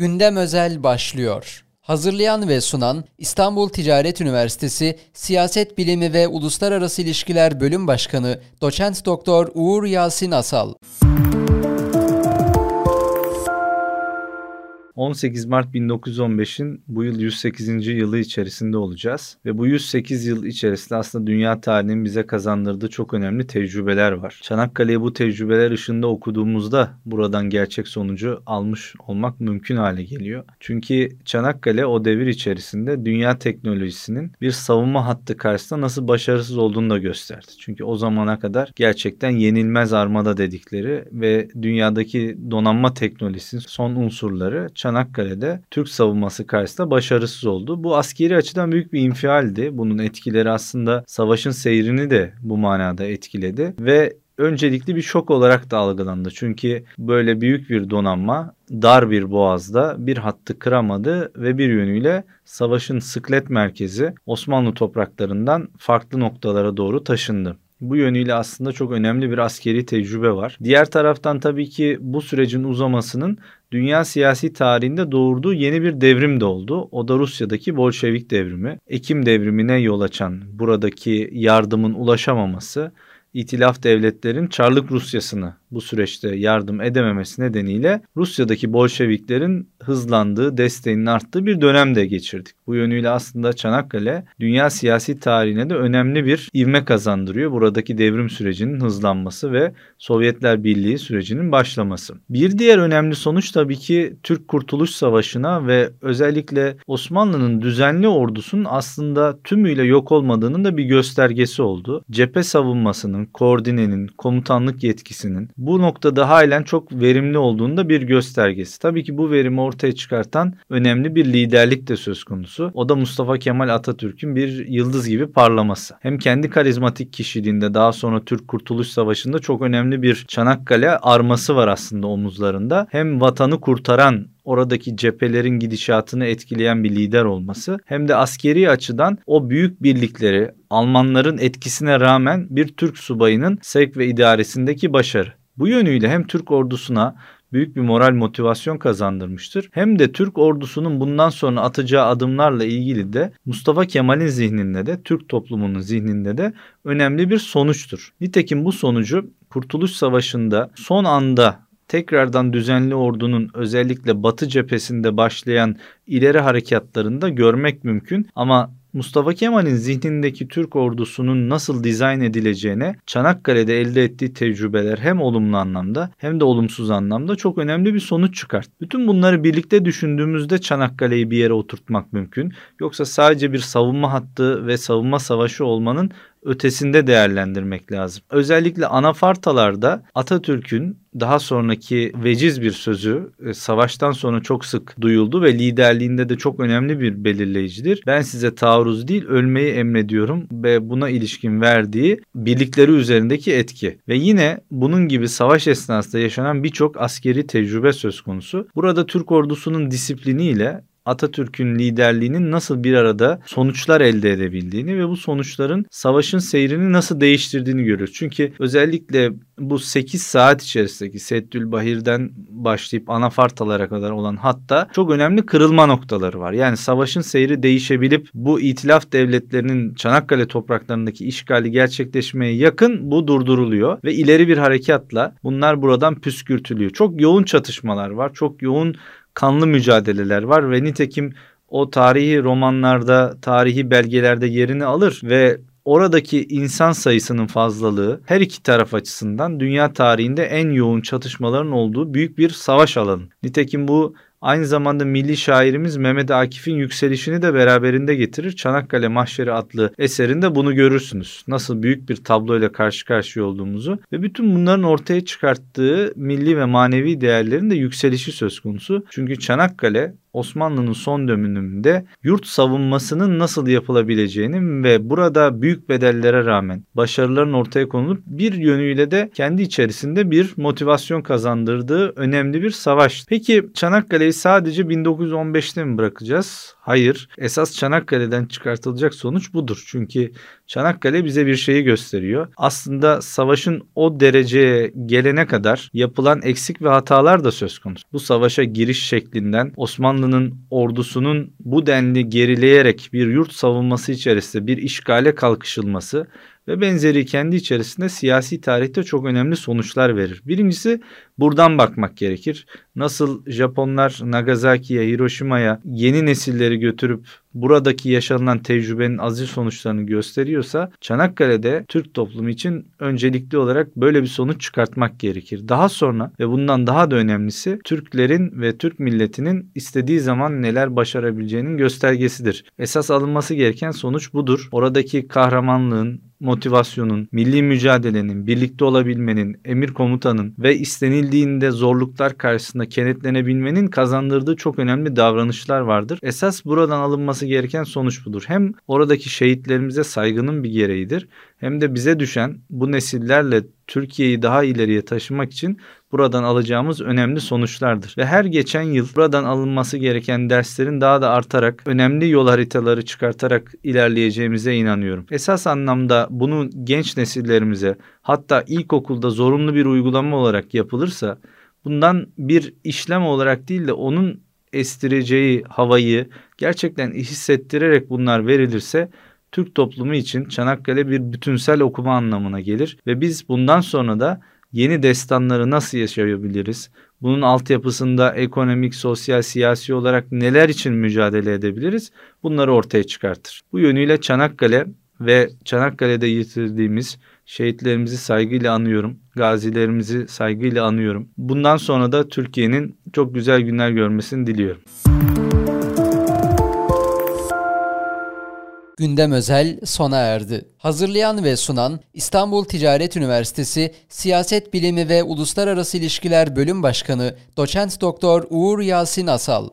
Gündem Özel başlıyor. Hazırlayan ve sunan İstanbul Ticaret Üniversitesi Siyaset Bilimi ve Uluslararası İlişkiler Bölüm Başkanı Doçent Doktor Uğur Yasin Asal. 18 Mart 1915'in bu yıl 108. yılı içerisinde olacağız. Ve bu 108 yıl içerisinde aslında dünya tarihinin bize kazandırdığı çok önemli tecrübeler var. Çanakkale'yi bu tecrübeler ışığında okuduğumuzda buradan gerçek sonucu almış olmak mümkün hale geliyor. Çünkü Çanakkale o devir içerisinde dünya teknolojisinin bir savunma hattı karşısında nasıl başarısız olduğunu da gösterdi. Çünkü o zamana kadar gerçekten yenilmez armada dedikleri ve dünyadaki donanma teknolojisinin son unsurları Çanakkale'de Türk savunması karşısında başarısız oldu. Bu askeri açıdan büyük bir infialdi. Bunun etkileri aslında savaşın seyrini de bu manada etkiledi ve öncelikli bir şok olarak da algılandı. Çünkü böyle büyük bir donanma dar bir boğazda bir hattı kıramadı ve bir yönüyle savaşın sıklet merkezi Osmanlı topraklarından farklı noktalara doğru taşındı. Bu yönüyle aslında çok önemli bir askeri tecrübe var. Diğer taraftan tabii ki bu sürecin uzamasının dünya siyasi tarihinde doğurduğu yeni bir devrim de oldu. O da Rusya'daki Bolşevik devrimi. Ekim devrimine yol açan buradaki yardımın ulaşamaması, İtilaf devletlerin Çarlık Rusyasını bu süreçte yardım edememesi nedeniyle Rusya'daki Bolşeviklerin hızlandığı, desteğinin arttığı bir dönem de geçirdik. Bu yönüyle aslında Çanakkale dünya siyasi tarihine de önemli bir ivme kazandırıyor. Buradaki devrim sürecinin hızlanması ve Sovyetler Birliği sürecinin başlaması. Bir diğer önemli sonuç tabii ki Türk Kurtuluş Savaşı'na ve özellikle Osmanlı'nın düzenli ordusunun aslında tümüyle yok olmadığının da bir göstergesi oldu. Cephe savunmasının, koordinenin, komutanlık yetkisinin bu noktada halen çok verimli olduğunda bir göstergesi. Tabii ki bu verimi ortaya çıkartan önemli bir liderlik de söz konusu. O da Mustafa Kemal Atatürk'ün bir yıldız gibi parlaması. Hem kendi karizmatik kişiliğinde daha sonra Türk Kurtuluş Savaşı'nda çok önemli bir Çanakkale arması var aslında omuzlarında. Hem vatanı kurtaran oradaki cephelerin gidişatını etkileyen bir lider olması hem de askeri açıdan o büyük birlikleri Almanların etkisine rağmen bir Türk subayının sevk ve idaresindeki başarı. Bu yönüyle hem Türk ordusuna büyük bir moral motivasyon kazandırmıştır. Hem de Türk ordusunun bundan sonra atacağı adımlarla ilgili de Mustafa Kemal'in zihninde de Türk toplumunun zihninde de önemli bir sonuçtur. Nitekim bu sonucu Kurtuluş Savaşı'nda son anda tekrardan düzenli ordunun özellikle batı cephesinde başlayan ileri harekatlarında görmek mümkün ama Mustafa Kemal'in zihnindeki Türk ordusunun nasıl dizayn edileceğine Çanakkale'de elde ettiği tecrübeler hem olumlu anlamda hem de olumsuz anlamda çok önemli bir sonuç çıkart. Bütün bunları birlikte düşündüğümüzde Çanakkale'yi bir yere oturtmak mümkün. Yoksa sadece bir savunma hattı ve savunma savaşı olmanın ötesinde değerlendirmek lazım. Özellikle anafartalarda Atatürk'ün daha sonraki veciz bir sözü e, savaştan sonra çok sık duyuldu ve liderliğinde de çok önemli bir belirleyicidir. Ben size taarruz değil ölmeyi emrediyorum ve buna ilişkin verdiği birlikleri üzerindeki etki. Ve yine bunun gibi savaş esnasında yaşanan birçok askeri tecrübe söz konusu. Burada Türk ordusunun disipliniyle Atatürk'ün liderliğinin nasıl bir arada sonuçlar elde edebildiğini ve bu sonuçların savaşın seyrini nasıl değiştirdiğini görüyoruz. Çünkü özellikle bu 8 saat içerisindeki Seddül Bahir'den başlayıp anafartalara kadar olan hatta çok önemli kırılma noktaları var. Yani savaşın seyri değişebilip bu itilaf devletlerinin Çanakkale topraklarındaki işgali gerçekleşmeye yakın bu durduruluyor ve ileri bir harekatla bunlar buradan püskürtülüyor. Çok yoğun çatışmalar var. Çok yoğun kanlı mücadeleler var ve nitekim o tarihi romanlarda, tarihi belgelerde yerini alır ve oradaki insan sayısının fazlalığı her iki taraf açısından dünya tarihinde en yoğun çatışmaların olduğu büyük bir savaş alanı. Nitekim bu Aynı zamanda milli şairimiz Mehmet Akif'in yükselişini de beraberinde getirir. Çanakkale Mahşeri adlı eserinde bunu görürsünüz. Nasıl büyük bir tabloyla karşı karşıya olduğumuzu ve bütün bunların ortaya çıkarttığı milli ve manevi değerlerin de yükselişi söz konusu. Çünkü Çanakkale Osmanlı'nın son döneminde yurt savunmasının nasıl yapılabileceğini ve burada büyük bedellere rağmen başarıların ortaya konulup bir yönüyle de kendi içerisinde bir motivasyon kazandırdığı önemli bir savaş. Peki Çanakkale'yi sadece 1915'te mi bırakacağız? Hayır. Esas Çanakkale'den çıkartılacak sonuç budur. Çünkü Çanakkale bize bir şeyi gösteriyor. Aslında savaşın o dereceye gelene kadar yapılan eksik ve hatalar da söz konusu. Bu savaşa giriş şeklinden Osmanlı'nın ordusunun bu denli gerileyerek bir yurt savunması içerisinde bir işgale kalkışılması ve benzeri kendi içerisinde siyasi tarihte çok önemli sonuçlar verir. Birincisi buradan bakmak gerekir. Nasıl Japonlar Nagasaki'ye, Hiroşima'ya yeni nesilleri götürüp buradaki yaşanılan tecrübenin aziz sonuçlarını gösteriyorsa Çanakkale'de Türk toplumu için öncelikli olarak böyle bir sonuç çıkartmak gerekir. Daha sonra ve bundan daha da önemlisi Türklerin ve Türk milletinin istediği zaman neler başarabileceğinin göstergesidir. Esas alınması gereken sonuç budur. Oradaki kahramanlığın, motivasyonun, milli mücadelenin, birlikte olabilmenin, emir komutanın ve istenildiğinde zorluklar karşısında kenetlenebilmenin kazandırdığı çok önemli davranışlar vardır. Esas buradan alınması gereken sonuç budur. Hem oradaki şehitlerimize saygının bir gereğidir hem de bize düşen bu nesillerle Türkiye'yi daha ileriye taşımak için buradan alacağımız önemli sonuçlardır. Ve her geçen yıl buradan alınması gereken derslerin daha da artarak önemli yol haritaları çıkartarak ilerleyeceğimize inanıyorum. Esas anlamda bunu genç nesillerimize hatta ilkokulda zorunlu bir uygulama olarak yapılırsa bundan bir işlem olarak değil de onun estireceği havayı gerçekten hissettirerek bunlar verilirse Türk toplumu için Çanakkale bir bütünsel okuma anlamına gelir ve biz bundan sonra da yeni destanları nasıl yaşayabiliriz? Bunun altyapısında ekonomik, sosyal, siyasi olarak neler için mücadele edebiliriz? Bunları ortaya çıkartır. Bu yönüyle Çanakkale ve Çanakkale'de yitirdiğimiz şehitlerimizi saygıyla anıyorum. Gazilerimizi saygıyla anıyorum. Bundan sonra da Türkiye'nin çok güzel günler görmesini diliyorum. Gündem özel sona erdi. Hazırlayan ve sunan İstanbul Ticaret Üniversitesi Siyaset Bilimi ve Uluslararası İlişkiler Bölüm Başkanı Doçent Doktor Uğur Yasin Asal.